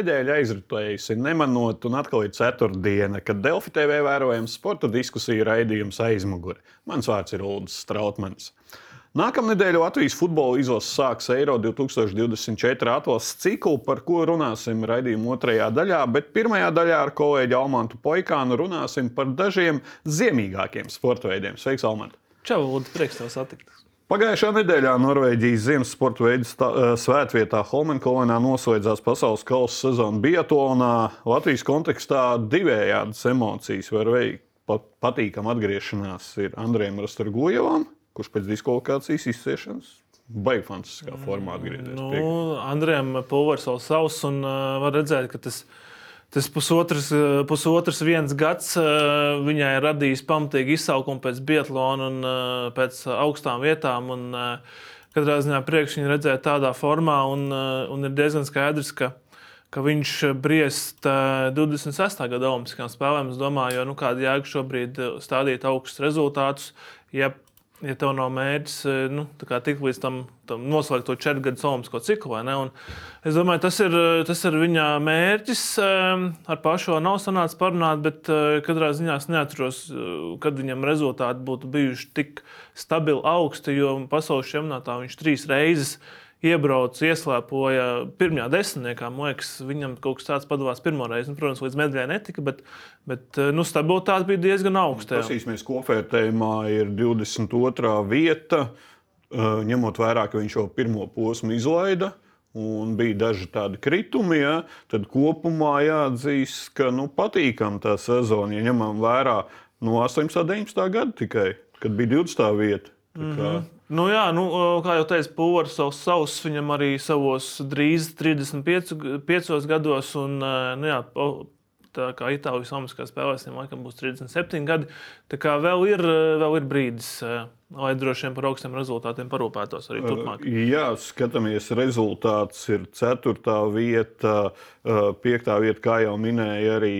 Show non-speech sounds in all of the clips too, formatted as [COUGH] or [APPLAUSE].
nedēļa aizritējusi, nemanot, un atkal ir ceturtdiena, kad Delfi TV vērojams sporta diskusiju raidījums aizmugurē. Mans vārds ir Ulrichs Strautmans. Nākamnedēļ Latvijas futbola izlases sāks Eiro 2024 atlases ciklu, par ko runāsim raidījuma otrajā daļā, bet pirmajā daļā ar kolēģi Almantu Poikānu runāsim par dažiem ziemīgākiem sporta veidiem. Sveiks, Almant! Čau, Lūdzu, prieks tev satikt! Pagājušā nedēļā Norvēģijas ziemas sporta veidā svētvietā Holmenkolenā noslēdzās pasaules kausa sezona Biatlonā. Latvijas kontekstā divējādas emocijas var veikt. Pat patīkama atgriešanās ir Andrejam Rastargojevam, kurš pēc diskvalifikācijas izciešanas baigi fantastiskā formā atgriezīsies. Nu, Andrejam Pulvers vēl savs un uh, var redzēt, ka tas ir Tas pusotrs, eh, pusotrs viens gads eh, viņai radījis pamatīgu izsaukumu pēc Bietlona un eh, pēc augstām vietām. Un, katrā ziņā priekš viņa redzēt tādā formā, un, un ir diezgan skaidrs, ka, ka viņš briest 26. gada Olimpiskajām spēlēm. Es domāju, jo nu, kāda jēga šobrīd stādīt augstus rezultātus, ja ja tev nav mērķis eh, nu, tikt līdz tam, tam noslēgt to četru gadu olimpisko ciklu. Es domāju, tas ir, tas ir viņa mērķis. Eh, ar pašu nav sanācis parunāt, bet katrā ziņā es neatceros, kad viņam rezultāti būtu bijuši tik stabili augsti, jo pasaules čempionātā viņš trīs reizes ir iebrauca, ieslēpoja pirmajā desmitniekā. Man liekas, viņam kaut kas tāds padavās pirmo reizi. Nu, protams, līdz medaļai netika, bet, bet nu, stabilitāte bija diezgan augsta. Pasīsimies, kopvērtējumā ir 22. vieta, ņemot vērā, ka viņš jau pirmo posmu izlaida. Un bija daži tādi kritumi, ja, tad kopumā jāatzīst, ka nu, patīkami tā sezona, ja ņemam vērā no 18. un 19. gada tikai, kad bija 20. vieta. Mm -hmm. Nu, jā, nu, kā jau teicu, Pūvars savus savus viņam arī savos drīz 35 gados. Un, nu, jā, tā kā Itālijas Olimpiskā spēlēsim, laikam būs 37 gadi. Tā kā vēl ir, vēl ir brīdis, lai droši vien par augstiem rezultātiem parūpētos arī turpmāk. Jā, skatāmies, rezultāts ir 4. vieta, 5. vieta, kā jau minēja, arī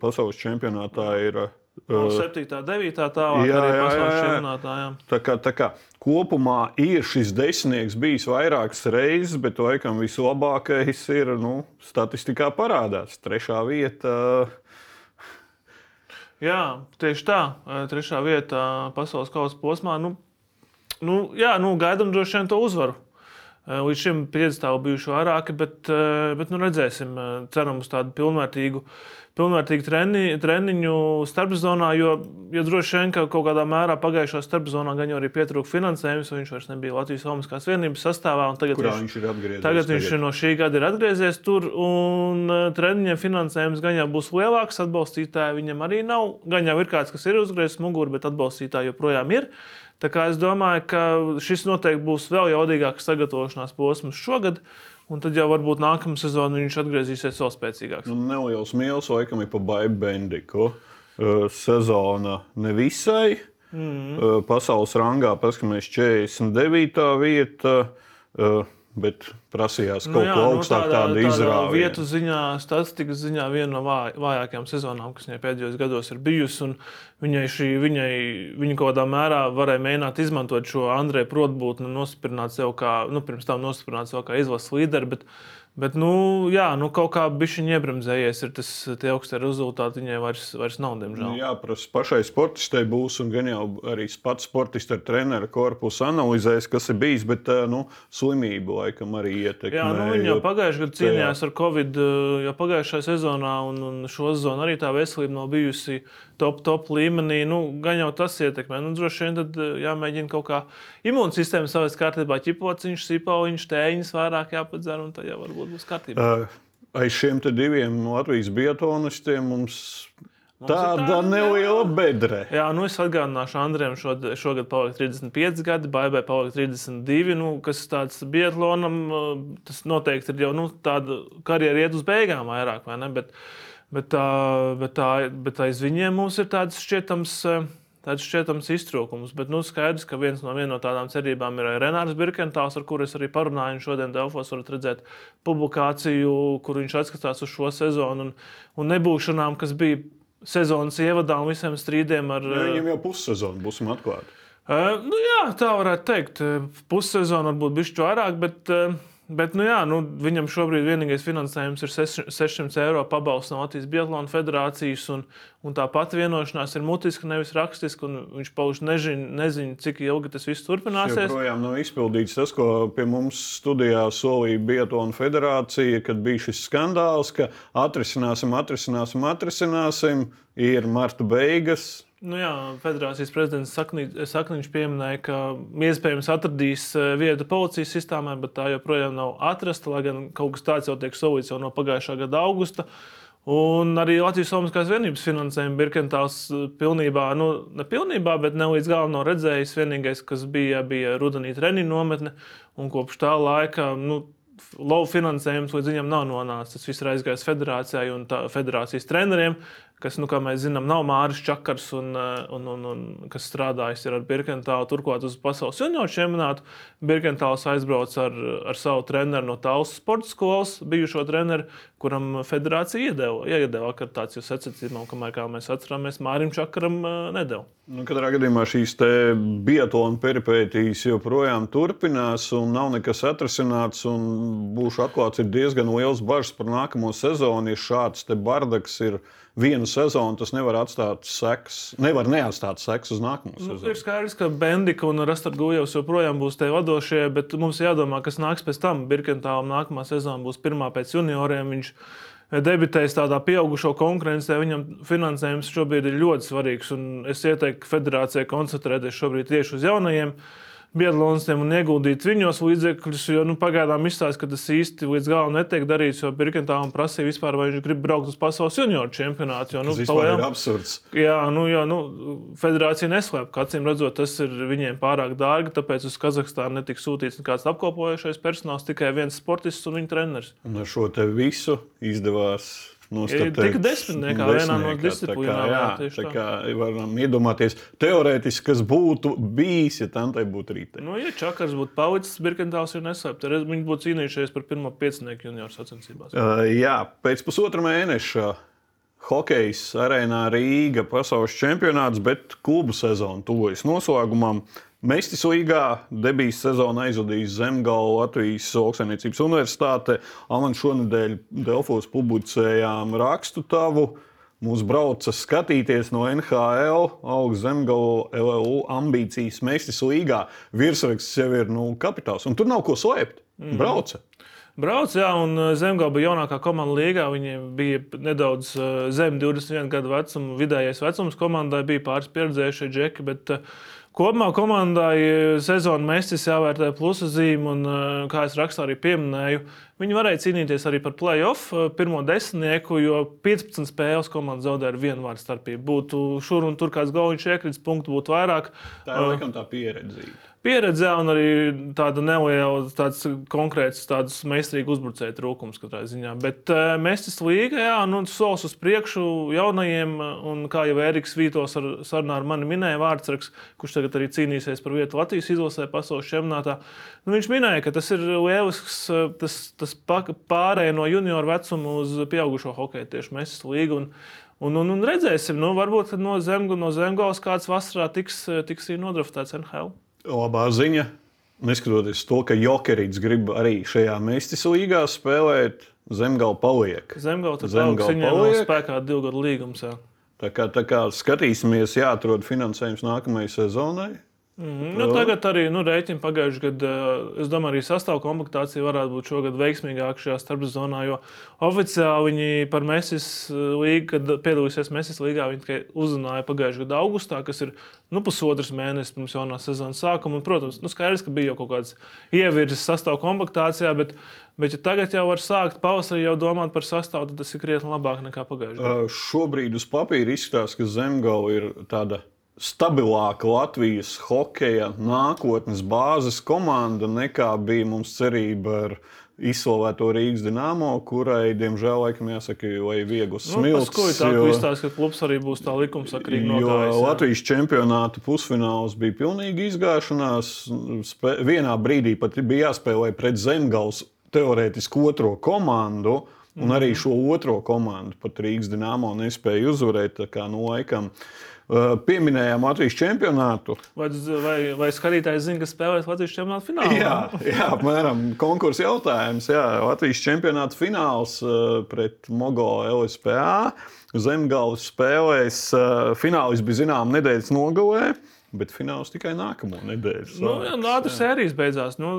pasaules čempionātā ir No 7. un 9. tālāk jā, arī pasaules čempionātā. Jā. Tā kā, tā kā kopumā ir šis desmitnieks bijis vairākas reizes, bet laikam vislabākais ir nu, statistikā parādās. Trešā vieta. Jā, tieši tā. Trešā vieta pasaules kausa posmā. Nu, nu, jā, nu, gaidām droši vien to uzvaru. Līdz šim piedestāli bijuši vairāki, bet, bet nu, redzēsim. Ceram uz tādu pilnvērtīgu uh, pilnvērtīgu treni, treniņu starpzonā, jo, jo droši vien ka kaut kādā mērā pagājušā starpzonā gan jau arī pietrūka finansējums, viņš vairs nebija Latvijas Olimpiskās vienības sastāvā. Tagad Kurā viņš, viņš ir atgriezies? Tagad, tagad viņš no šī gada ir atgriezies tur, un e, treniņiem finansējums gan jau būs lielāks, atbalstītāji viņam arī nav. Gan jau ir kāds, kas ir uzgriezis muguru, bet atbalstītāji joprojām ir. Tā kā es domāju, ka šis noteikti būs vēl jaudīgāks sagatavošanās posms šogad. Un tad jau varbūt nākamā sezonā viņš atgriezīsies vēl spēcīgāks. Nu, neliels mīls, laikam, ir pa Baibu Bendiku. Sezona nevisai. Mm. Uh, pasaules rangā paskatāmies 49. vieta. Bet prasījās nu kaut nu, jā, ko augstāk, nu, tāda, tāda izrāviena. Vietu ziņā, statistikas ziņā viena no vāj, vājākajām sezonām, kas viņai pēdējos gados ir bijusi. Viņai šī, viņai, viņa kaut kādā mērā varēja mēģināt izmantot šo Andreju Protbūtni, nostiprināt sev kā, nu, pirms tam nostiprināt sev kā izlases līderi. Bet, nu, jā, nu, kaut kā bija iebremzējies, ir tas augstais rezultāts. Viņai vairs, vairs nav, diemžēl. Nu, jā, prasa, pašai sportistei būs, un gan jau arī pats sportists ar treneru korpusu analizēs, kas ir bijis, bet nu, slimību laikam arī ietekmē. Jā, nu, viņa jau pagājušajā gadā cīnījās ar covid, jau pagājušajā sezonā, un, un šo sezonu arī tā veselība nav bijusi top, top līmenī. Nu, gan jau tas ietekmē. Nu, droši vien tad eh, jāmēģina kaut kā imūnsistēma savas kārtībā, ķipociņš, sīpauņš, tēņas vairāk jāpadzer, un tad jau varbūt būs kārtībā. Uh, aiz šiem diviem Latvijas biotonistiem mums Tāda, tāda neliela bedre. Jā, nu es atgādināšu, Andrejam šod, šogad paliek 35 gadi, Baibai paliek 32. Nu, kas tāds biatlonam, eh, tas noteikti ir jau nu, tāda karjera iet uz beigām vairāk, vai ne? Bet, uh, Bet, bet, tā, bet aiz viņiem mums ir tāds šķietams. Tāds šķietams iztrūkums, bet nu, skaidrs, ka viens no, no tādām cerībām ir Renārs Birkentāls, ar kuru es arī parunāju. Šodien Delfos varat redzēt publikāciju, kur viņš atskatās uz šo sezonu un, un nebūšanām, kas bija sezonas ievadā un visiem strīdiem. Ar, ja, viņam jau pussezona, būsim atklāti. Uh, nu, jā, tā varētu teikt. Pussezona varbūt bišķi vairāk, bet uh, Bet, nu, jā, nu, viņam šobrīd vienīgais finansējums ir 600 eiro pabalsts no Latvijas Biatlona federācijas. Un, un tā pati vienošanās ir mutiska, nevis rakstiska. Viņš pauž nezinu, nezin, cik ilgi tas viss turpināsies. Joprojām nav izpildīts tas, ko pie mums studijā solīja Biatlona federācija, kad bija šis skandāls, ka atrisināsim, atrisināsim, atrisināsim. Ir marta beigas, Nu jā, Federācijas prezidents Sakniņš pieminēja, ka iespējams atradīs eh, vietu policijas sistēmā, bet tā joprojām nav atrasta. Lai gan kaut kas tāds jau tiek solīts jau no pagājušā gada augusta. Un arī Latvijas Olimpiskās vienības finansējuma Birkentāls eh, pilnībā, nu, ne pilnībā, bet ne līdz galam nav redzējis. Vienīgais, kas bija, bija rudenī treniņu nometne, un kopš tā laika. Nu, Lovu finansējums līdz viņam nav nonācis. Tas viss ir aizgājis federācijai un federācijas treneriem, kas, nu, kā mēs zinām, nav Māris Čakars, un, eh, un, un, un kas strādājis ar Birkentālu. Turklāt uz pasaules junioru čempionātu Birkentāls aizbrauc ar, ar savu treneru no Tālas sporta skolas, bijušo treneru, kuram federācija iedeva, iedeva akreditāciju secībā, kamēr, kā mēs atceramies, Mārim Čakaram eh, nedeva. Nu, katrā gadījumā šīs biatlona peripētīs joprojām turpinās, un nav nekas atrasināts. Būšu atklāts, ir diezgan liels bažas par nākamo sezonu, ja šāds bardaks ir vienu sezonu, tas nevar atstāt seks, nevar neatstāt seks uz nākamo nu, sezonu. Ir skaidrs, ka Bendika un Rastargujevs joprojām būs tie vadošie, bet mums jādomā, kas nāks pēc tam. Birkentālam nākamā sezona būs pirmā pēc junioriem. Viņš debitējis tādā pieaugušo konkurencē, viņam finansējums šobrīd ir ļoti svarīgs. Es ieteiktu federācijai koncentrēties šobrīd tieši uz jaunajiem biatlonistiem un ieguldīt viņos līdzekļus. Jo nu, pagaidām izstāsta, ka tas īsti līdz galam netiek darīts. Jo Birkentālam prasīja vispār, vai viņš grib braukt uz pasaules junioru čempionātu. Jo, nu, tas palējām, ir absurds. Jā, nu, jā, nu, federācija neslēp, ka acīm redzot, tas ir viņiem pārāk dārgi. Tāpēc uz Kazahstānu netika sūtīts nekāds apkopojošais personāls, tikai viens sportists un viņa treneris. Un ar šo visu izdevās tik desmitniekā vienā no disciplīnām. Jā, tā kā varam iedomāties teorētiski, kas būtu bijis, ja tam tai būtu rītē. Nu, ja Čakars būtu palicis, Birkentāls ir neslēpts. Viņi būtu cīnījušies par pirmo piecinieku junioru sacensībās. Uh, jā, pēc pusotra mēneša. Hokejs arēnā Rīga pasaules čempionāts, bet klubu sezona tuvojas noslēgumam. Mestis līgā debijas sezonu aizvadījis Zemgala Latvijas Lauksaimniecības Universitāte. Alan šonadēļ Delfos publicējām rakstu tavu. Mums brauca skatīties no NHL, augsts zemgala LLU ambīcijas Mestis līgā. Virsraksts jau ir nu, kapitāls, un tur nav ko slēpt. Mm -hmm. Brauca. Brauc, jā, un Zemgala bija jaunākā komanda līgā. Viņi bija nedaudz zem 21 gadu vecuma. Vidējais vecums komandai bija pāris pieredzējušie džeki. Bet, uh, Kopumā komandai sezonu mēstis jāvērtē plusa zīme, un, eh, kā es rakstā arī pieminēju, viņi varēja cīnīties arī par playoff eh, pirmo desmitnieku, jo 15 spēles komanda zaudēja ar vienu vārdu starpību. Būtu šur un tur kāds gaujiņš iekrits, punktu būtu vairāk. Tā ir laikam tā pieredze pieredze un arī tāda neliela, tāds konkrēts, tāds meistarīga uzbrucēja trūkums katrā ziņā. Bet uh, mēs tas līga, jā, nu, solis uz priekšu jaunajiem, un kā jau Eriks Vītos ar sarunā ar mani minēja vārdsargs, kurš tagad arī cīnīsies par vietu Latvijas izlasē pasaules čempionātā. Nu, viņš minēja, ka tas ir lielisks, tas, tas pārēj no junioru vecuma uz pieaugušo hokeju tieši mēs tas līga. Un, Un, un, un redzēsim, nu, varbūt no, Zemgu, no Zemgājas kāds vasarā tiks, tiks nodraftēts NHL labā ziņa. Neskatoties to, ka Jokerīts grib arī šajā Mēstis līgā spēlēt, Zemgala paliek. Zemgala tur paliek. spēkā divu gadu līgums. Jā. Tā kā, tā kā skatīsimies, jāatrod finansējums nākamajai sezonai. Mm, nu, tagad arī nu, rēķina pagājušajā gadā. Es domāju, arī sastāvā komplektācija varētu būt šogad veiksmīgāka šajā starpzonā, jo oficiāli viņi par Mēnesis līgu, kad piedalīsies Mēnesis līgā, viņi tikai uzzināja pagājušajā gadā, augustā, kas ir nu, pusotrs mēnesis pirms jaunās sezonas sākuma. Un, protams, nu, skaidrs, ka bija jau kaut kāds ievirzis sastāvā komplektācijā, bet, bet ja tagad jau var sākt pavasarī jau domāt par sastāvu, tad tas ir krietni labāk nekā pagājušajā gadā. Uh, šobrīd uz papīra izskatās, ka Zemgala ir tāda stabilāka Latvijas hokeja nākotnes bāzes komanda nekā bija mums cerība ar izsolēto Rīgas dīnāmo, kurai, diemžēl, laikam jāsaka, vai viegls smilts. Nu, Ko tā jo, izstāst, ka klubs arī būs tā likumsakrīgi nogājis? Jo Latvijas čempionāta pusfināls bija pilnīgi izgāšanās. Spē, vienā brīdī pat bija jāspēlē pret Zemgals teorētiski otro komandu. Un arī mhm. šo otro komandu pat Rīgas dīnāmo nespēja uzvarēt. Tā kā no nu, laikam Uh, pieminējām Latvijas čempionātu. Vai, vai, vai skatītājs zina, kas spēlēs Latvijas čempionāta finālā? Jā, jā apmēram konkursu jautājums. Jā, Latvijas čempionāta fināls uh, pret Mogo LSPA. Zemgājas spēlēs uh, finālis bija zināms nedēļas nogalē. Bet fināls tikai nākamo nedēļu. Nu, jā, nu, ātri sērijas beidzās. Nu,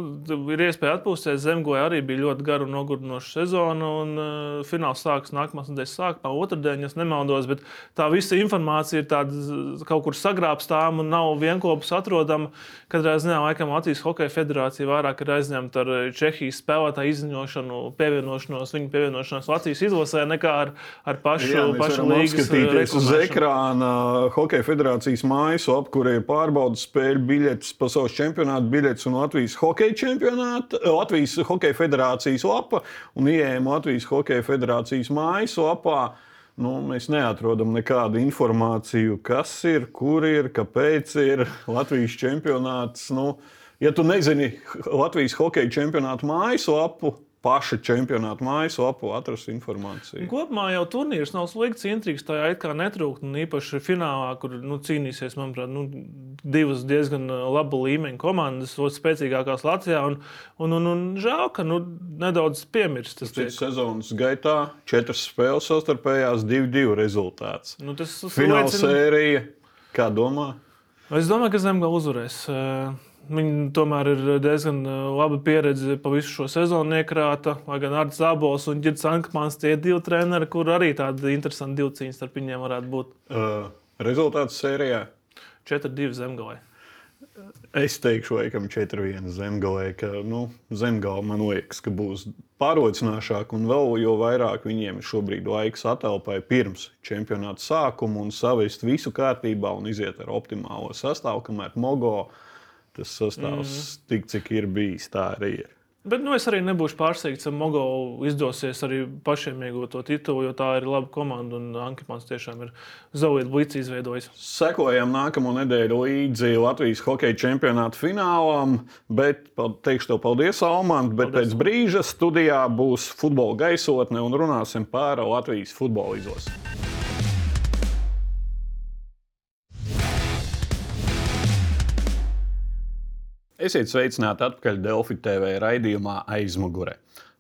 ir iespēja atpūsties. Zemgoja arī bija ļoti gara un nogurdinoša sezona. Un, uh, fināls sākas nākamās nedēļas sākumā, otrdien, ja nemaldos. Bet tā visa informācija ir tāda, kaut kur sagrābstām un nav vienopus atrodama. Katrā ziņā laikam Latvijas Hokeja federācija vairāk ir aizņemta ar Čehijas spēlētāju izziņošanu, pievienošanos, viņu pievienošanos Latvijas izlasē nekā ar, ar pašu, jā, pašu līgas. Skatīties uz ekrāna Hokeja federācijas mājaslapu, kur ir pārbaudas spēļu biļetes, pasaules čempionāta biļetes un Latvijas hokeja čempionāta, Latvijas hokeja federācijas lapa un ieejam Latvijas hokeja federācijas mājaslapā. Nu, mēs neatrodam nekādu informāciju, kas ir, kur ir, kāpēc ir Latvijas čempionāts. Nu, ja tu nezini Latvijas hokeja čempionāta mājaslapu, paša čempionāta mājaslapu atrast informāciju. Kopumā jau turnīrs nav slikts. Intrigas tā it kā netrūkt. Un īpaši finālā, kur nu, cīnīsies, manuprāt, nu, divas diezgan uh, laba līmeņa komandas, ļoti spēcīgākās Latvijā. Un, un, un, un žēl, ka nu, nedaudz piemirst. Tas ir sezonas gaitā četras spēles sastarpējās, divi, divi rezultāts. Nu, tas Fināla liecina... sērija, kā domā? Es domāju, ka Zemgala uzvarēs. Uh, Viņi tomēr ir diezgan uh, laba pieredze pa visu šo sezonu iekrāta. Lai gan Arts Zabols un Girts Ankmans tie divi treneri, kur arī tāda interesanta divcīņa starp viņiem varētu būt. Uh, rezultāts sērijā 4-2 zemgalē. Es teikšu, laikam, 4-1 zemgalē, ka nu, zemgala man liekas, ka būs pārliecinošāk un vēl jo vairāk viņiem ir šobrīd laiks atelpai pirms čempionāta sākuma un savest visu kārtībā un iziet ar optimālo sastāvu, kamēr Mogo uh, tas sastāvs mm. tik, cik ir bijis, tā arī ir. Bet nu, es arī nebūšu pārsteigts, ja Mogo izdosies arī pašiem iegūt to titulu, jo tā ir laba komanda un Ankepāns tiešām ir Zvaigznes blīts izveidojis. Sekojam nākamo nedēļu līdzi Latvijas hokeja čempionāta finālam, bet teikšu tev paldies, Almant, bet paldies. pēc brīža studijā būs futbola gaisotne un runāsim par Latvijas futbola izlasi. Esiet sveicināti atpakaļ Delfi TV raidījumā aizmugurē.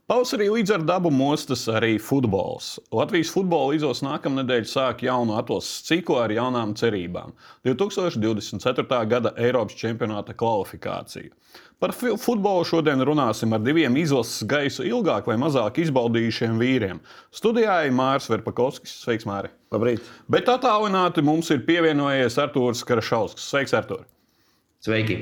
Pavasarī līdz ar dabu mostas arī futbols. Latvijas futbola izos nākamnedēļ sāk jaunu atlases ciklu ar jaunām cerībām - 2024. gada Eiropas čempionāta kvalifikāciju. Par futbolu šodien runāsim ar diviem izlases gaisu ilgāk vai mazāk izbaudījušiem vīriem. Studijā ir Mārcis Verpakovskis. Sveiks, Māri! Labrīt! Bet attālināti mums ir pievienojies Artūrs Karašausks. Sveiks, Artūr! Sveiki!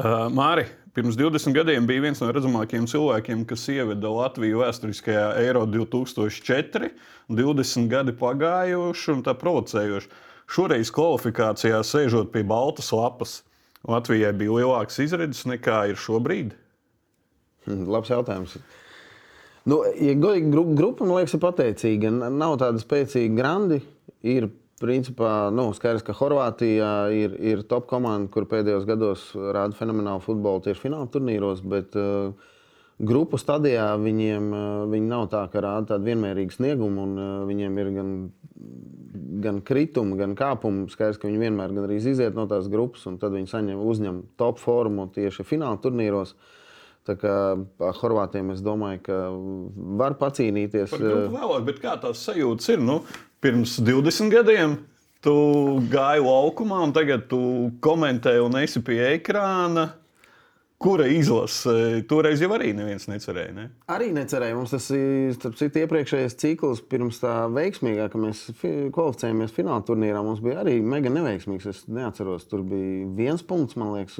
Uh, Māri, pirms 20 gadiem bija viens no redzamākajiem cilvēkiem, kas ieveda Latviju vēsturiskajā Eiro 2004. 20 gadi pagājuši un tā provocējoši. Šoreiz kvalifikācijā sēžot pie baltas lapas, Latvijai bija lielāks izredzes nekā ir šobrīd. Hmm, labs jautājums. Nu, ja grupa man liekas, ir pateicīga. Nav tāda spēcīga grandi. Ir principā nu, skaidrs, ka Horvātija ir, ir top komanda, kur pēdējos gados rāda fenomenālu futbolu tieši fināla turnīros. Bet, uh, Grupu stadijā viņiem uh, viņi nav tā, ka rāda tādu vienmērīgu sniegumu, un uh, viņiem ir gan, gan kritumi, gan kāpumi. Skaidrs, ka viņi vienmēr gan arī iziet no tās grupas, un tad viņi saņem, uzņem top formu tieši fināla turnīros. Tā kā ar Horvātiem es domāju, ka var pacīnīties. Vēlāk, bet kā tās sajūtas ir? Nu, pirms 20 gadiem tu gāji laukumā, un tagad tu komentē un esi pie ekrāna. Kura izlase? Toreiz jau arī neviens necerēja. Ne? Arī necerēja. Mums tas ir citu, iepriekšējais cikls, pirms tā veiksmīgā, ka mēs kvalificējāmies fināla turnīrā. Mums bija arī mega neveiksmīgs. Es neatceros, tur bija viens punkts, man liekas,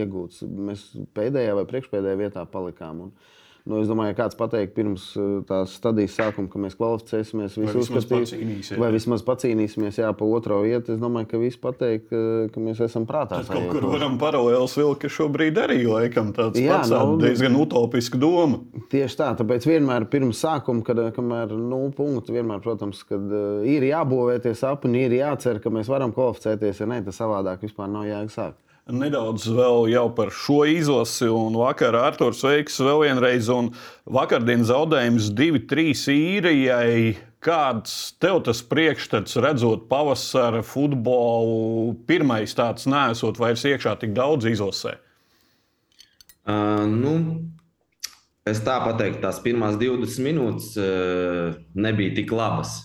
iegūts. Mēs pēdējā vai priekšpēdējā vietā palikām. Un, Nu, es domāju, ka kāds pateiks pirms uh, tās stadijas sākuma, ka mēs kvalificēsimies, vai vismaz pacīnīsimies, vai vismaz pacīnīsimies jā, pa otro vietu. Es domāju, ka visi pateiks, ka, ka mēs esam prātā. Tad kaut kur varam paralēli vilkt, ka šobrīd arī laikam tāds jā, pats, nu, diezgan utopiska doma. Tieši tā, tāpēc vienmēr pirms sākuma, kad kamēr nulle punktu, vienmēr, protams, kad uh, ir jābūvē tie sapņi, ir jācer, ka mēs varam kvalificēties, ja ne, tas savādāk vispār nav jēga sākt nedaudz vēl par šo izlasi. Un vakar Arthurs veiks vēl vienreiz. Un vakardienas zaudējums 2-3 īrijai. Kāds tev tas priekšstats, redzot pavasara futbolu, pirmais tāds nesot vairs iekšā tik daudz izlasē? Uh, nu, es tā pateiktu, tās pirmās 20 minūtes uh, nebija tik labas,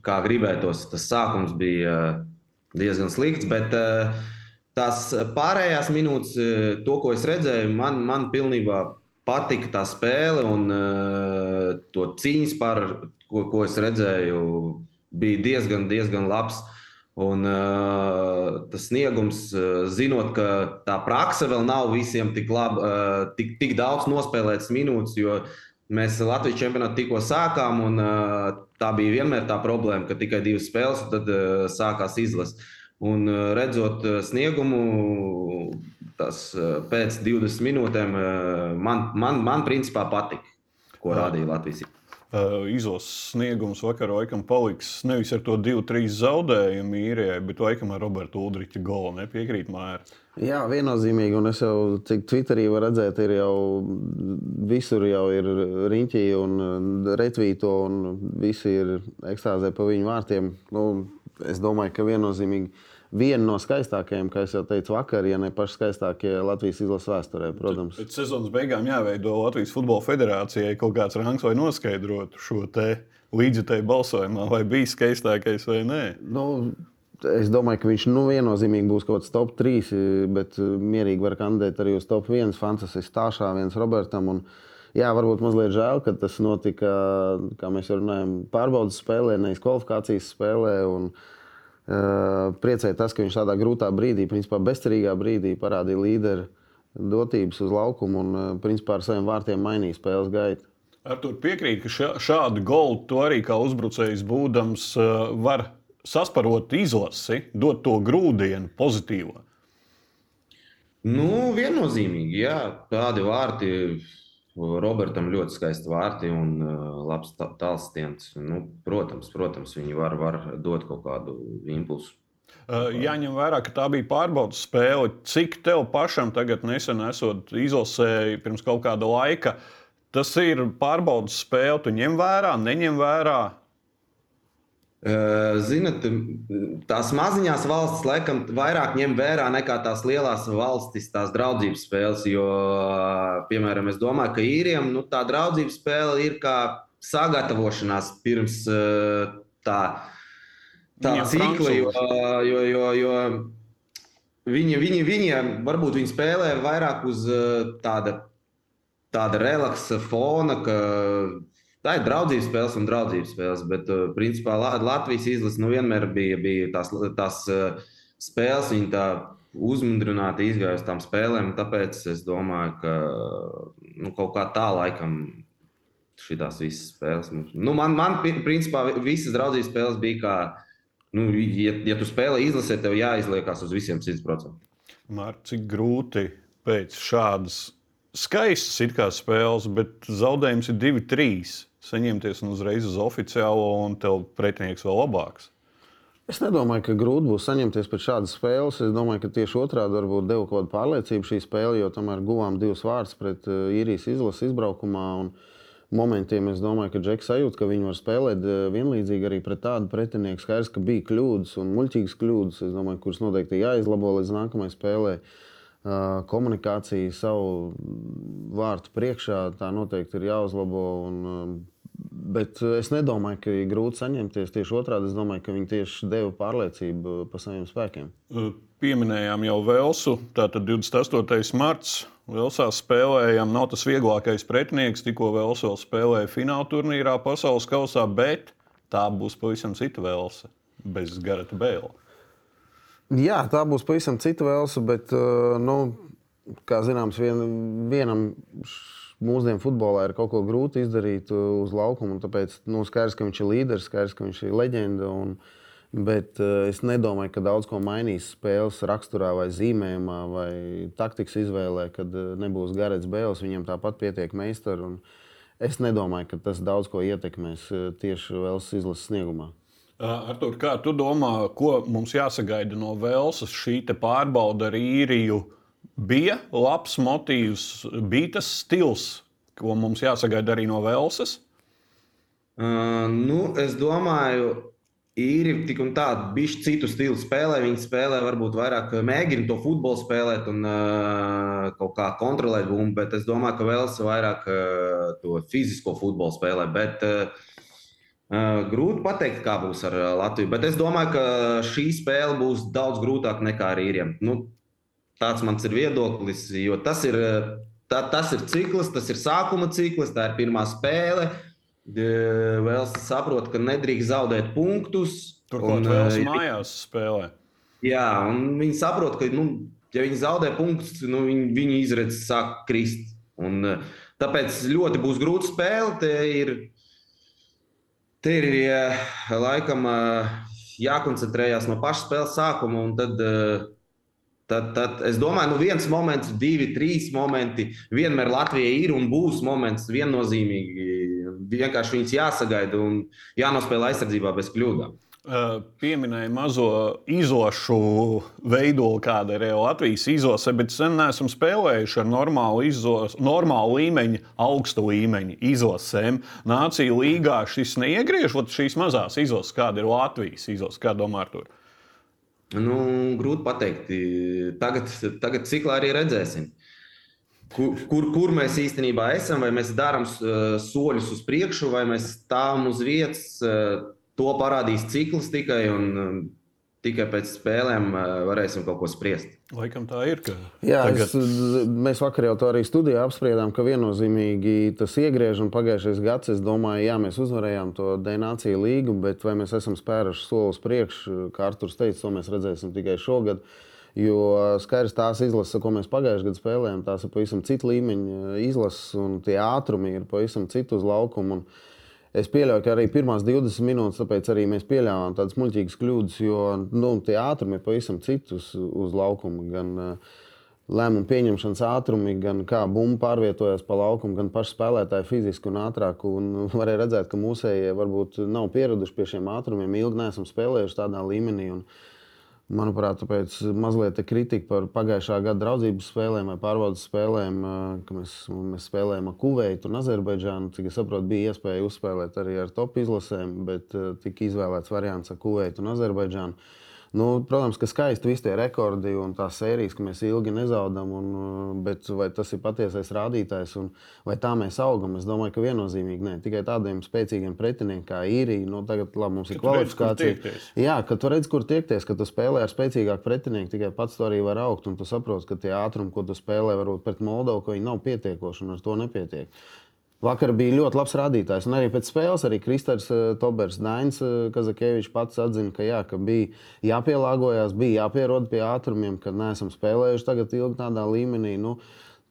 kā gribētos. Tas sākums bija uh, diezgan slikts, bet uh, tās pārējās minūtes, uh, to, ko es redzēju, man, man pilnībā patika tā spēle un uh, to cīņas par, ko, ko es redzēju, bija diezgan, diezgan labs. Un, uh, tas sniegums, uh, zinot, ka tā praksa vēl nav visiem tik, lab, uh, tik, tik daudz nospēlētas minūtes, jo mēs Latvijas čempionātu tikko sākām, un uh, tā bija vienmēr tā problēma, ka tikai divas spēles, un tad uh, sākās izlases. Un uh, redzot uh, sniegumu, tas uh, pēc 20 minūtēm man, man, man principā patika, ko rādīja Latvijas. Uh, izlases sniegums vakar Vaikam paliks nevis ar to 2-3 zaudējumu īrijai, bet Vaikam ar Robertu Udriča golu. Nepiekrīt Māra. Jā, viennozīmīgi. Un es jau, cik Twitterī var redzēt, ir jau visur jau ir riņķī un retvīto, un visi ir ekstāzē pa viņu vārtiem. Nu, es domāju, ka viennozīmīgi viena no skaistākajām, kā jau teicu, vakar, ja ne paši skaistākie Latvijas izlases vēsturē, protams. Pēc sezonas beigām jāveido Latvijas Futbola Federācijai kaut kāds rangs, lai noskaidrotu šo līdzjutēju balsojumā, vai bija skaistākais vai nē. Nu, Es domāju, ka viņš nu, viennozīmīgi būs kaut kāds top 3, bet mierīgi var kandidēt arī uz top 1. Fantastisks stāšā, viens Robertam. Un, jā, varbūt mazliet žēl, ka tas notika, kā mēs runājam, pārbaudas spēlē, nevis kvalifikācijas spēlē. Un, uh, priecēja tas, ka viņš tādā grūtā brīdī, principā bezcerīgā brīdī, parādīja līderu dotības uz laukumu un, principā, ar saviem vārtiem mainīja spēles gaitu. Ar to piekrīt, ka šā, šādu golu to arī kā uzbrucējs būdams var sasparot izlasi, dot to grūdienu pozitīvo? Nu, viennozīmīgi, jā. Tādi vārti. Robertam ļoti skaisti vārti un uh, labs tālstiens. Nu, protams, protams, viņi var, var dot kaut kādu impulsu. Uh, jāņem vērā, ka tā bija pārbaudas spēle. Cik tev pašam tagad nesen esot izlasēji pirms kaut kāda laika, tas ir pārbaudas spēle. Tu ņem vērā, neņem vērā. Ziniet, tās maziņās valstis laikam vairāk ņem vērā nekā tās lielās valstis, tās draudzības spēles. Jo, piemēram, es domāju, ka īriem nu, tā draudzības spēle ir kā sagatavošanās pirms tā, tā cikla. Jo, jo, jo, jo viņi, viņi, viņi varbūt viņi spēlē vairāk uz tāda, tāda relaksa fona, ka Tā ir draudzības spēles un draudzības spēles, bet uh, principā Latvijas izlase nu, vienmēr bija, bija tās, tās uh, spēles, viņa tā uzmundrināti izgāja uz tām spēlēm. Tāpēc es domāju, ka nu, kaut kā tā laikam šīs visas spēles. Nu, man, man, principā, visas draudzības spēles bija kā, nu, ja, ja tu spēlē izlasē, tev jāizliekas uz visiem 100%. Mārķis, cik grūti pēc šādas skaistas spēles, bet zaudējums ir 2-3 saņemties un uzreiz uz oficiālo, un tev pretinieks vēl labāks. Es nedomāju, ka grūti būs saņemties pēc šādas spēles. Es domāju, ka tieši otrādi varbūt deva kaut kādu pārliecību šī spēle, jo tomēr guvām divus vārdus pret uh, īrijas izlases izbraukumā. Momentiem es domāju, ka Džeks sajūt, ka viņi var spēlēt uh, vienlīdzīgi arī pret tādu pretinieku. Skaidrs, ka bija kļūdas un muļķīgas kļūdas, domāju, kuras noteikti jāizlabo līdz nākamajai spēlei. Komunikācija savu vārtu priekšā tā noteikti ir jāuzlabo. Un, Bet es nedomāju, ka ir grūti saņemties. Tieši otrādi, es domāju, ka viņi tieši deva pārliecību par saviem spēkiem. Pieminējām jau Velsu. Tātad 28. marts. Velsā spēlējām. Nav tas vieglākais pretinieks. Tikko Vels vēl spēlēja fināla turnīrā pasaules kausā, bet tā būs pavisam cita Velsa bez Garata Bēla. Jā, tā būs pavisam cita Velsa, bet, eh, nu, kā zināms, vien, vienam mūsdienu futbolā ir kaut ko grūti izdarīt uh, uz laukuma. Tāpēc nu, skaidrs, ka viņš ir līderis, skaidrs, ka viņš ir leģenda. Un, bet uh, es nedomāju, ka daudz ko mainīs spēles raksturā, vai zīmējumā, vai taktikas izvēlē, kad nebūs Garets Bēls. Viņam tāpat pietiek meistari. Es nedomāju, ka tas daudz ko ietekmēs tieši Vēlas izlases sniegumā. Uh, Artur, kā tu domā, ko mums jāsagaida no Velsas šī pārbauda ar īriju? bija labs motīvs, bija tas stils, ko mums jāsagaida arī no Velsas. Uh, nu, es domāju, ir tik un tā, bišķi citu stilu spēlē. Viņi spēlē, varbūt vairāk mēģina to futbolu spēlēt un uh, kaut kā kontrolēt bumbu, bet es domāju, ka Velsa vairāk uh, to fizisko futbolu spēlē. Bet, Uh, grūti pateikt, kā būs ar uh, Latviju, bet es domāju, ka šī spēle būs daudz grūtāka nekā ar īriem. Nu, tāds mans ir viedoklis, jo tas ir, tā, tas ir cikls, tas ir sākuma cikls, tā ir pirmā spēle. Vēl saprot, ka nedrīkst zaudēt punktus. Turklāt vēl mājās spēlē. Jā, un viņi saprot, ka, nu, ja viņi zaudē punktus, nu, viņi, viņi izredz sāk krist. Un, tāpēc ļoti būs grūta spēle. Te ir Te ir laikam jākoncentrējas no paša spēles sākuma. Tad, tad, tad es domāju, nu viens moments, divi, trīs momenti vienmēr Latvijai ir un būs moments viennozīmīgi. Vienkārši viņus jāsagaida un jānospēlē aizsardzībā bez kļūdām. Eh, pieminēja mazo izošu veidolu, kāda ir Latvijas izlase, bet sen neesam spēlējuši ar normālu, izos, normālu līmeņu, augstu līmeņu izlasēm. Nācija līgā šis neiegriežot šīs mazās izlases, kāda ir Latvijas izlase, kā domā ar to? Nu, grūti pateikt. Tagad, tagad ciklā arī redzēsim. Kur, kur, kur mēs īstenībā esam, vai mēs darām uh, soļus uz priekšu, vai mēs stāvam uz vietas. Uh, to parādīs cikls tikai. Un, um, Tikai pēc spēlēm uh, varēsim kaut ko spriest. Laikam tā ir. Jā, tagad... es, mēs vakar jau to arī studijā apspriedām, ka viennozīmīgi tas iegriež. Un pagājušais gads, es domāju, jā, mēs uzvarējām to Dienāciju līgu, bet vai mēs esam spēruši soli uz priekšu, kā Arthurs teica, to mēs redzēsim tikai šogad. Jo skaidrs, tās izlases, ko mēs pagājušajā gadā spēlējām, tās ir pavisam cita līmeņa izlases, un tie ātrumi ir pavisam citu uz laukumu. Un, Es pieļauju, ka arī pirmās 20 minūtes, tāpēc arī mēs pieļāvām tādas muļķīgas kļūdas, jo nu, tie ātrumi ir pavisam citus uz, uz laukuma. Gan uh, lēmumu pieņemšanas ātrumi, gan kā bumba pārvietojas pa laukumu, gan paši spēlētāji fiziski un ātrāk. Un [LAUGHS] varēja redzēt, ka mūsējie varbūt nav pieraduši pie šiem ātrumiem, ilgi neesam spēlējuši tādā līmenī. Un, uh, Manuprāt, tāpēc mazliet kritika par pagājušā gada draudzības spēlēm vai pārbaudas spēlēm, ka mēs, mēs spēlējām ar Kuveitu un Azerbaidžānu. Cik es saprotu, bija iespēja uzspēlēt arī ar top izlasēm, bet tika izvēlēts variants ar Kuveitu un Azerbaidžānu. Nu, protams, ka skaisti visi tie rekordi un tās sērijas, ka mēs ilgi nezaudām, un, uh, bet vai tas ir patiesais rādītājs un vai tā mēs augam? Es domāju, ka viennozīmīgi nē. Tikai tādiem spēcīgiem pretiniekiem kā īrija, nu, tagad labi, mums ir kvalifikācija. Jā, kad tu redz, kur tiekties, kad tu spēlē ar spēcīgāku pretinieku, tikai pats to arī var augt, un tu saproti, ka tie ātrumi, ko tu spēlē, varbūt pret Moldovu, ka viņi nav pietiekoši un ar to nepietiek. Vakar bija ļoti labs rādītājs. Un arī pēc spēles arī Kristers uh, Tobers, Dains uh, Kazakēvičs pats atzina, ka, jā, ka bija jāpielāgojas, bija jāpierod pie ātrumiem, kad neesam spēlējuši tagad ilgi tādā līmenī. Nu,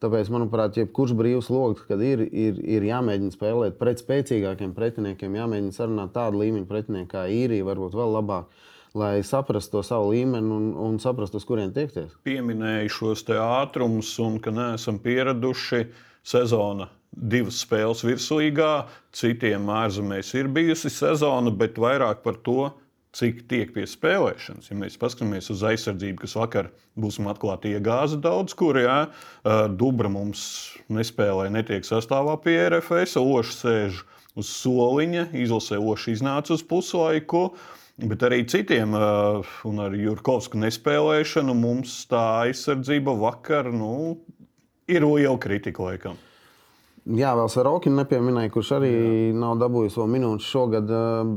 tāpēc, manuprāt, jebkurš brīvs lokus, kad ir, ir, ir jāmēģina spēlēt pret spēcīgākiem pretiniekiem, jāmēģina sarunāt tādu līmeņu pretinieku kā īrija, varbūt vēl labāk lai saprastu to savu līmeni un, un saprastu, uz kurien tiekties. Pieminēju šos ātrumus un ka neesam pieraduši sezona divas spēles virslīgā, citiem ārzemēs ir bijusi sezona, bet vairāk par to, cik tiek pie spēlēšanas. Ja mēs paskatāmies uz aizsardzību, kas vakar būsim atklāti iegāza daudz, kur jā, Dubra mums nespēlē, netiek sastāvā pie RFS, Oša sēž uz soliņa, izlasē Oša iznāca uz puslaiku. Bet arī citiem, un ar Jurkovsku nespēlēšanu, mums tā aizsardzība vakar nu, ir liela kritika laikam. Jā, vēl Sarokinu nepieminēja, kurš arī Jā. nav dabūjis vēl minūtes šogad.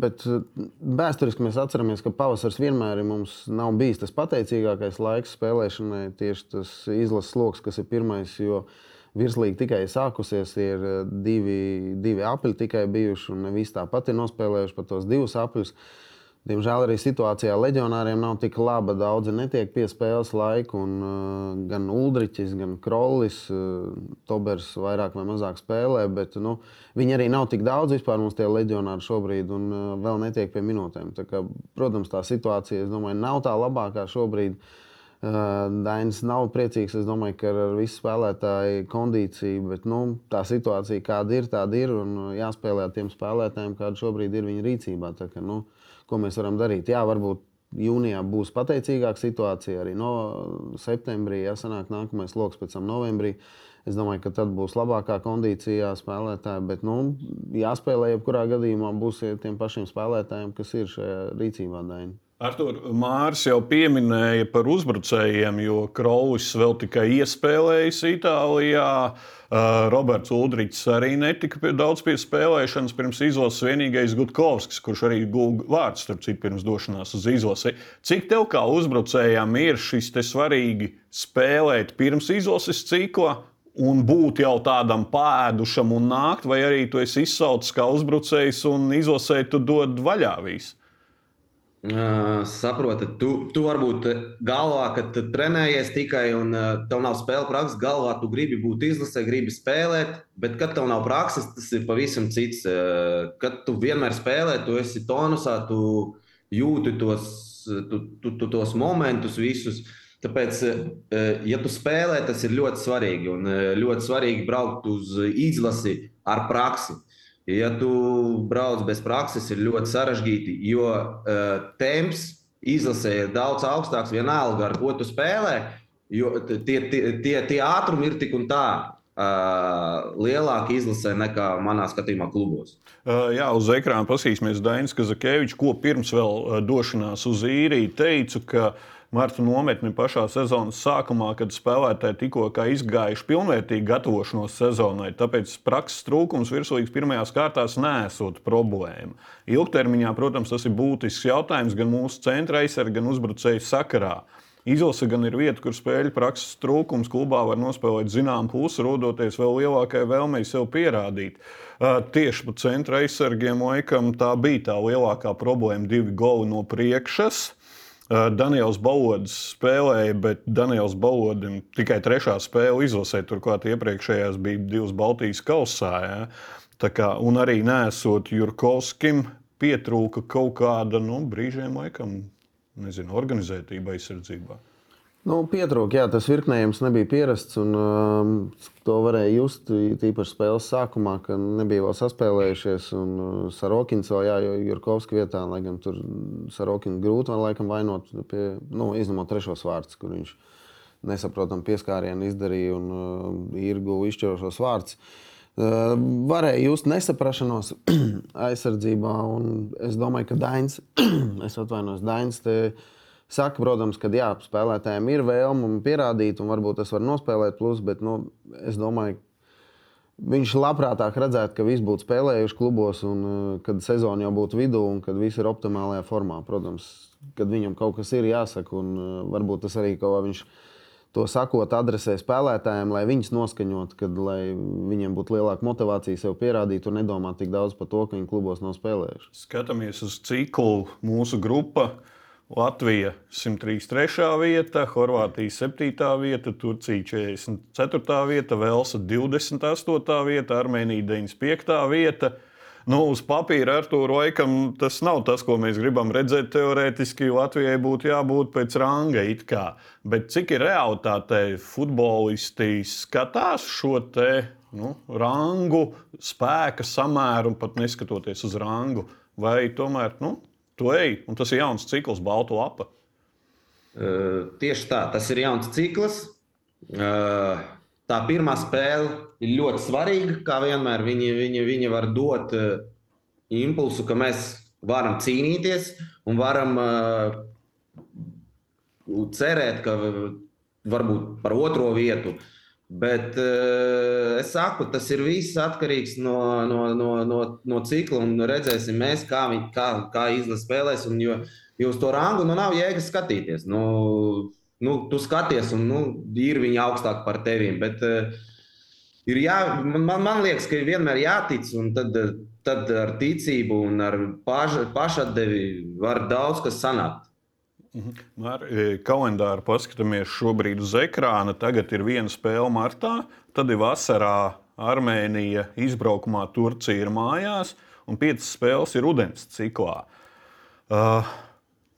Bet vēsturiski mēs atceramies, ka pavasaris vienmēr ir mums nav bijis tas pateicīgākais laiks spēlēšanai. Tieši tas izlases lokus, kas ir pirmais, jo virslīga tikai sākusies, ir divi, divi apli tikai bijuši, un ne visi tāpat ir nospēlējuši pat tos divus apļus. Uh, Diemžēl arī situācijā leģionāriem nav tik laba. Daudzi netiek pie spēles laika. Un, uh, gan Uldričs, gan Krollis, uh, Tobers vairāk vai mazāk spēlē. Bet, nu, viņi arī nav tik daudz vispār mums tie leģionāri šobrīd un uh, vēl netiek pie minūtēm. Tā kā, protams, tā situācija domāju, nav tā labākā šobrīd. Uh, Dainis nav priecīgs. Es domāju, ka ar visu spēlētāju kondīciju, bet nu, tā situācija, kāda ir, tāda ir. Un uh, jāspēlē ar tiem spēlētājiem, kāda šobrīd ir viņa rīcībā. Tā, ka, nu, ko mēs varam darīt. Jā, varbūt jūnijā būs pateicīgāka situācija, arī no septembrī, ja sanāk nākamais lokus pēc tam novembrī. Es domāju, ka tad būs labākā kondīcijā spēlētāji. Bet, nu, jāspēlē, jebkurā gadījumā būs tiem pašiem spēlētājiem, kas ir šajā rīcībā. Daini. Artur, Mārs jau pieminēja par uzbrucējiem, jo Kraulis vēl tikai iespēlējis Itālijā. Uh, Roberts Ulrichs arī netika daudz pie spēlēšanas. Pirms izlases vienīgais Gutkovskis, kurš arī guva vārds, starp citu, pirms došanās uz izlasi. Cik tev kā uzbrucējām ir šis svarīgi spēlēt pirms izlases cikla? Un būt jau tādam pēdušam un nākt, vai arī tu esi izsaucis kā uzbrucējs un izlasē tu dod vaļā visu? Uh, saproti, tu, tu varbūt galvā, ka tu trenējies tikai un uh, tev nav spēle prakses, galvā tu gribi būt izlasē, gribi spēlēt, bet kad tev nav prakses, tas ir pavisam cits. Uh, kad tu vienmēr spēlē, tu esi tonusā, tu jūti tos, tu, tu, tu, tos momentus visus. Tāpēc, ja tu spēlē, tas ir ļoti svarīgi. Un ļoti svarīgi braukt uz izlasi ar praksi. Ja tu brauc bez prakses, ir ļoti sarežģīti, jo uh, temps izlasē ir daudz augstāks, vienalga ar ko tu spēlē. Jo tie, tie, tie, tie ātrumi ir tik un tā uh, lielāki izlasē nekā manā skatījumā klubos. Uh, jā, uz ekrāna paskatīsimies Dainis Kazakevičs, ko pirms vēl došanās uz īriju teicu, ka uh, Marta nometni pašā sezonas sākumā, kad spēlētāji tikko izgājuši pilnvērtīgi gatavošanos sezonai. Tāpēc prakses trūkums virslīgas pirmajās kārtās nesot problēma. Ilgtermiņā, protams, tas ir būtisks jautājums gan mūsu centra aizsardzībai, gan uzbrucēju sakarā. Izlase gan ir vieta, kur spēļu prakses trūkums klubā var nospēlēt zināmu pusi, rodoties vēl lielākai vēlmei sev pierādīt. Tieši pa centra aizsargiem laikam tā bija tā lielākā problēma - divi goli no priekšas. Daniels Bauds spēlēja, bet Daniels Baudim tikai trešā spēle izlasē. Turklāt iepriekšējās bija divas Baltijas kausā. Ja? Kā, un arī nesot Jurkovskim, pietrūka kaut kāda nu, brīžiem, laikam, nezinu, organizētība aizsardzībā. Nu, Pietrūka, jā, tas virknējums nebija pierasts. Un, um, to varēja just īpaši spēles sākumā, kad nebija vēl saspēlējušies. Un uh, Sarokins vēl, jā, Jurkovska vietā, lai gan tur Sarokins grūti vēl laikam vainot, pie, nu, izņemot trešos vārdus, kur viņš nesaprotam pieskārienu izdarīja un uh, ir guva izšķirošos vārdus. Uh, varēja just nesaprašanos [CLEARS THROAT] aizsardzībā, un es domāju, ka Dains, [CLEARS THROAT] es atvainojos, Dains. Te, uh, Saka, protams, ka jā, spēlētājiem ir vēlme pierādīt, un varbūt tas var nospēlēt plus, bet nu, es domāju, viņš labprātāk redzētu, ka visi būtu spēlējuši klubos, un uh, kad sezona jau būtu vidū, un kad viss ir optimālajā formā. Protams, kad viņam kaut kas ir jāsaka, un uh, varbūt tas arī kaut kā viņš to sakot, adresē spēlētājiem, lai viņus noskaņot, kad viņiem būtu lielāka motivācija sev pierādīt un nedomāt tik daudz par to, ka viņi klubos nav spēlējuši. Skatāmies uz ciklu mūsu grupu. Latvija 133. vieta, Horvātija 7. vieta, Turcija 44. vieta, Velsa 28. vieta, Armēnija 95. vieta. Nu, uz papīra ar to laikam tas nav tas, ko mēs gribam redzēt. Teorētiski Latvijai būtu jābūt pēc ranga. Bet cik ir realitāte, futbolisti skatās šo te, nu, rangu, spēka samēru un pat neskatoties uz rangu? Vai tomēr nu, tu ej, un tas ir jauns cikls, balta lapa. Uh, tieši tā, tas ir jauns cikls. Uh, tā pirmā spēle ir ļoti svarīga. Kā vienmēr viņi, viņi, viņi var dot uh, impulsu, ka mēs varam cīnīties un varam uh, cerēt, ka varbūt par otro vietu. Bet uh, es saku, tas ir viss atkarīgs no, no, no, no, no cikla. Un redzēsim, mēs, kā, viņi, kā, kā izlase spēlēs. Un, jo, jo uz to rangu nu, nav jēgas skatīties. Nu, nu, tu skaties, un nu, ir viņi augstāk par tevi. Bet uh, ir jā, man, man liekas, ka vienmēr jātic. Tad, tad ar ticību un ar paš, pašatdevi var daudz kas sanākt. Mhm. Ar e, kalendāru paskatāmies šobrīd uz ekrāna. Tagad ir viena spēle martā, tad ir vasarā Armēnija izbraukumā, Turcija ir mājās, un piecas spēles ir udens ciklā. Uh,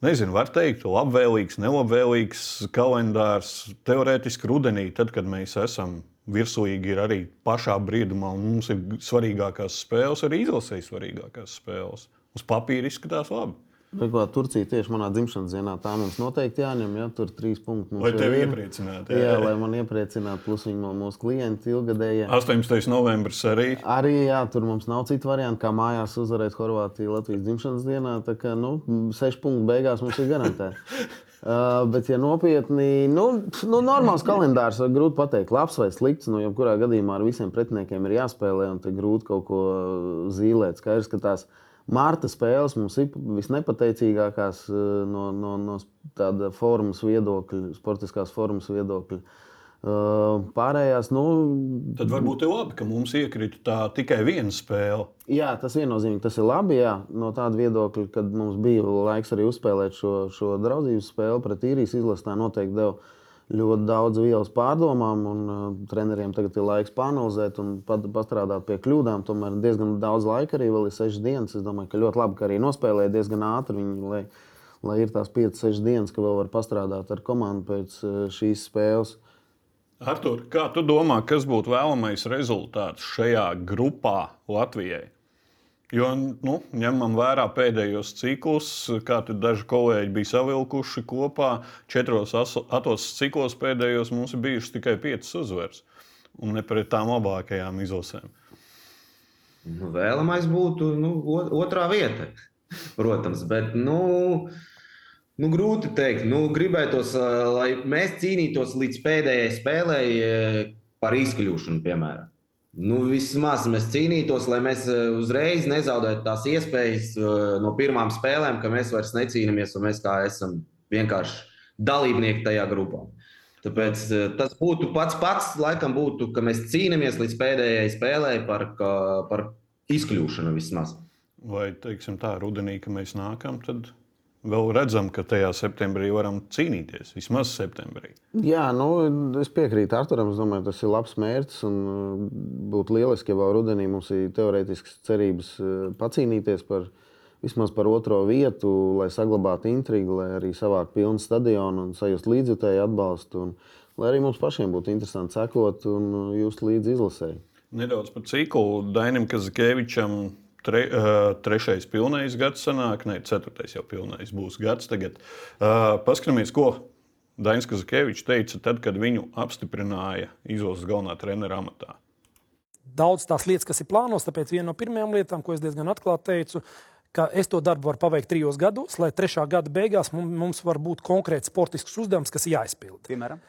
nezinu, var teikt, labvēlīgs, nelabvēlīgs kalendārs. Teorētiski rudenī, tad, kad mēs esam virslīgi, ir arī pašā brīdumā, un mums ir svarīgākās spēles, arī izlasēji svarīgākās spēles. Uz papīra izskatās labi. Reklā, Turcija tieši manā dzimšanas dienā. Tā mums noteikti jāņem. Ja? Tur trīs punkti. Lai tevi ir. iepriecinātu. Jā, lai man iepriecinātu, plus viņi man mūsu klienti ilgadējie. 18. novembris arī. Arī jā, tur mums nav citu variantu, kā mājās uzvarēt Horvātiju Latvijas dzimšanas dienā. Tā kā nu, sešu punktu beigās mums ir garantēti. [LAUGHS] Uh, bet, ja nopietni, nu, nu normāls kalendārs, var grūti pateikt, labs vai slikts. Nu, jebkurā gadījumā ar visiem pretiniekiem ir jāspēlē, un te grūti kaut ko zīmēt. Skaidrs, ka tās Marta spēles mums ir visnepateicīgākās uh, no, no, no tāda formas viedokļa, sportiskās formas viedokļa. Uh, pārējās, nu, Tad varbūt ir labi, ka mums iekrita tā tikai viena spēle. Jā, tas viennozīmīgi tas ir labi. Jā, no tāda viedokļa, kad mums bija laiks arī uzspēlēt šo, šo draudzības spēli pret īrijas izlasi, tā noteikti deva ļoti daudz vielas pārdomām. Un, uh, treneriem tagad ir laiks pāranalizēt un pat, pastrādāt pie kļūdām. Tomēr diezgan daudz laika arī vēl ir sešas dienas. Es domāju, ka ļoti labi, ka arī nospēlēja diezgan ātri. Viņi, lai, lai ir tās 5-6 dienas, ka vēl var pastrādāt ar komandu pēc uh, šīs spēles. Artur, kā tu domā, kas būtu vēlamais rezultāts šajā grupā Latvijai? Jo nu, ņemam vērā pēdējos ciklus, kā daži kolēģi bija savilkuši kopā. Četros atos ciklos pēdējos mums ir bijušas tikai piecas uzvaras. Un ne pret tām labākajām izlasēm. Nu, vēlamais būtu nu, otrā vieta, protams. Bet, nu, nu, grūti pateikt. Nu, gribētos, ā, lai mēs cīnītos līdz pēdējai spēlei ā, par izkļūšanu, piemēram. Nu, vismaz mēs cīnītos, lai mēs ā, uzreiz nezaudētu tās iespējas ā, no pirmām spēlēm, ka mēs vairs necīnāmies un mēs kā esam vienkārši dalībnieki tajā grupā. Tāpēc ā, tas būtu pats pats, laikam, būtu, ka mēs cīnāmies līdz pēdējai spēlei par, ka- par izkļūšanu vismaz. Vai, teiksim, tā rudenī, kad mēs nākam, tad vēl redzam, ka tajā septembrī varam cīnīties. Vismaz septembrī. Jā, nu, es piekrītu Arturam. Es domāju, tas ir labs mērķis. uh, Būtu lieliski, ja vēl rudenī mums ir teorētisks cerības uh, pacīnīties par vismaz par otro vietu, lai saglabātu intrigu, lai arī savāktu pilnu stadionu un sajust līdzjutēju atbalstu. Un, lai arī mums pašiem būtu interesanti sekot un uh, just līdzi izlasēji. Nedaudz par ciklu. Dainam Kazakēvičam tre, uh, trešais pilnais gads sanāk, ne, ceturtais jau pilnais būs gads tagad. Uh, paskatāmies, ko Dainis Kazakēvičs teica tad, kad viņu apstiprināja izlases galvenā trenera amatā. daudz tās lietas, kas ir plānotas. Tāpēc viena no pirmajām lietām, ko es diezgan atklāti teicu, ka es to darbu varu paveikt trijos gados, lai trešā gada beigās mum- mums var būt konkrēts sportisks uzdevums, kas ir jāizpild. Piemēram,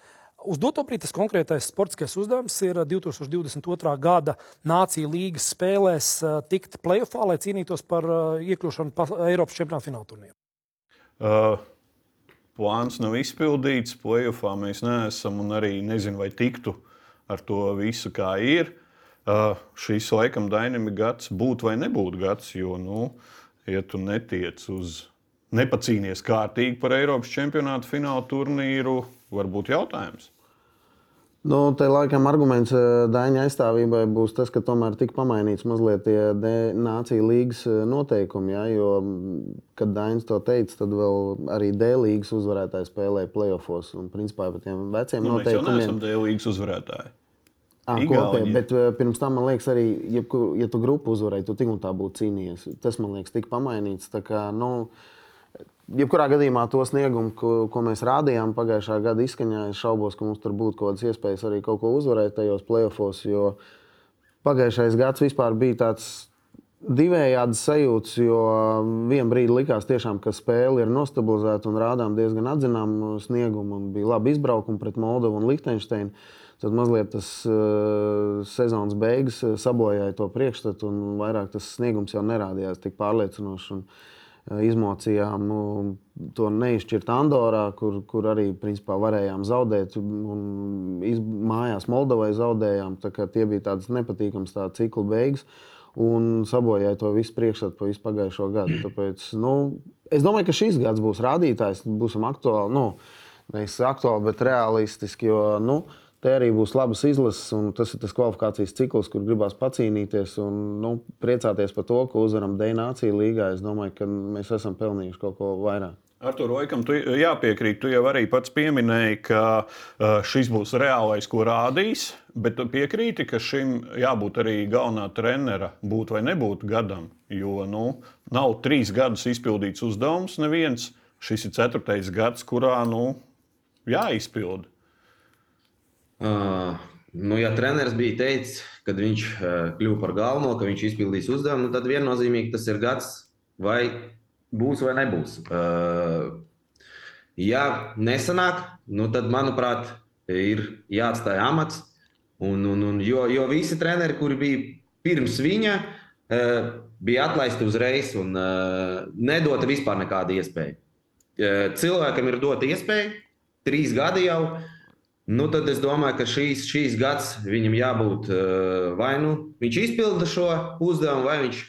Uz doto brīdi tas konkrētais sportiskais uzdevums ir 2022. gada Nāciju līgas spēlēs eh, tikt playoffā, lai cīnītos par eh, iekļūšanu pa- Eiropas čempionāta fināla turnīrā. Uh, plāns nav izpildīts, playoffā mēs neesam un arī nezinu, vai tiktu ar to visu, kā ir. Uh, šīs laikam Dainam ir gads, būt vai nebūt gads, jo, nu, ja tu netiec uz, nepacīnies kārtīgi par Eiropas čempionāta fināla turnīru, varbūt jautājums. Nu, te laikam arguments eh, Daņa aizstāvībai būs tas, ka tomēr tika pamainīts mazliet tie Nāciju līgas eh, noteikumi. Ja, jo, kad Daņs to teica, tad vēl arī D līgas uzvarētāji spēlēja playoffs. Un, principā, par tiem veciem Nu, mēs jau noteikumiem neesam D-līgas uzvarētāji. Igauni. kopēji, bet eh, pirms tam man liekas, arī, ja, ja tu grupu uzvarēji, tu tik un tā būtu cīnījies. Tas man liekas, tika pamainīts. Tā Kā, nu, Jebkurā gadījumā to sniegumu, ko, ko mēs rādījām pagājušā gada izskaņā, es šaubos, ka mums tur būtu kaut kādas iespējas arī kaut ko uzvarēt tajos playoffs. Jo pagājušais gads vispār bija tāds divējāds sajūts, jo vienā brīdī likās, tiešām, ka spēle ir nostabilizēta un rādām diezgan atzināmu sniegumu. un Bija labi izbraukumi pret Moldovu un Liechtensteinu. Tad mazliet tas uh, sezonas beigas eh, sabojāja to priekšstatu, un vairāk tas sniegums jau nerādījās tik pārliecinoši. Uh, izmocījām nu, to neizšķirt Andorā, kur, kur arī principā, varējām zaudēt. Iz, mājās Moldovai zaudējām. Tie bija tādas nepatīkamas tā cikla beigas. Un sabojāja to visu priekšstatu pa visu pagājušo gadu. Tāpēc, nu, es domāju, ka šis gads būs rādītājs, būsim aktuāli. Nu, nevis aktuāli, bet realistiski. Jo, nu, Te arī būs labas izlases, un tas ir tas kvalifikācijas cikls, kur gribās pacīnīties un nu, priecāties par to, ka uzvaram Dēnāciju līgā. Es domāju, ka mēs esam pelnījuši kaut ko vairāk. Ar to Roikam, tu jāpiekrīt. Tu jau arī pats pieminēji, ka uh, šis būs reālais, ko rādīs. Bet tu piekrīti, ka šim jābūt arī galvenā trenera, būt vai nebūt gadam. Jo nu, nav trīs gadus izpildīts uzdevums, neviens. Šis ir ceturtais gads, kurā nu, jāizpilda. Nu, ja treneris bija teicis, ka viņš uh, kļuva par galveno, ka viņš izpildīs uzdevumu, nu, tad viennozīmīgi tas ir gads, vai būs vai nebūs. Uh, ja nesanāk, nu, tad, manuprāt, ir jāatstāj amats. Un, un, un, jo, jo visi treneri, kuri bija pirms viņa, uh, bija atlaisti uzreiz un nedota vispār nekāda iespēja. Cilvēkam ir dota iespēja, trīs gadi jau. Nu, tad es domāju, ka šīs, šīs gads viņam jābūt uh, vai nu viņš izpilda šo uzdevumu, vai viņš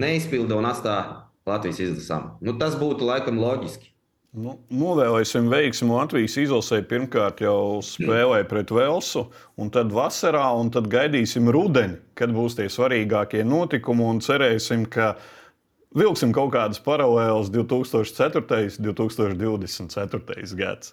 neizpilda un atstāja Latvijas izlasām. Nu, tas būtu laikam loģiski. Nu, novēlēsim veiksmu Latvijas izlasē. Pirmkārt, jau spēlē pret Velsu, un tad vasarā, un tad gaidīsim rudeni, kad būs tie svarīgākie notikumi. Un cerēsim, ka vilksim kaut kādas paralēlas 2004. un 2024. gads.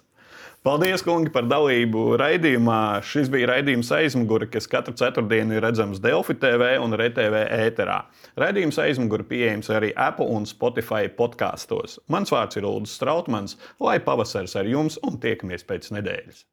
Paldies, kungi, par dalību raidījumā. Šis bija raidījums aizmugure, kas katru ceturtdienu ir redzams Delfi TV un RTV ēterā. Raidījums aizmugure pieejams arī Apple un Spotify podkāstos. Mans vārds ir Ulrichs Strautmans, lai pavasaris ar jums un tiekamies pēc nedēļas.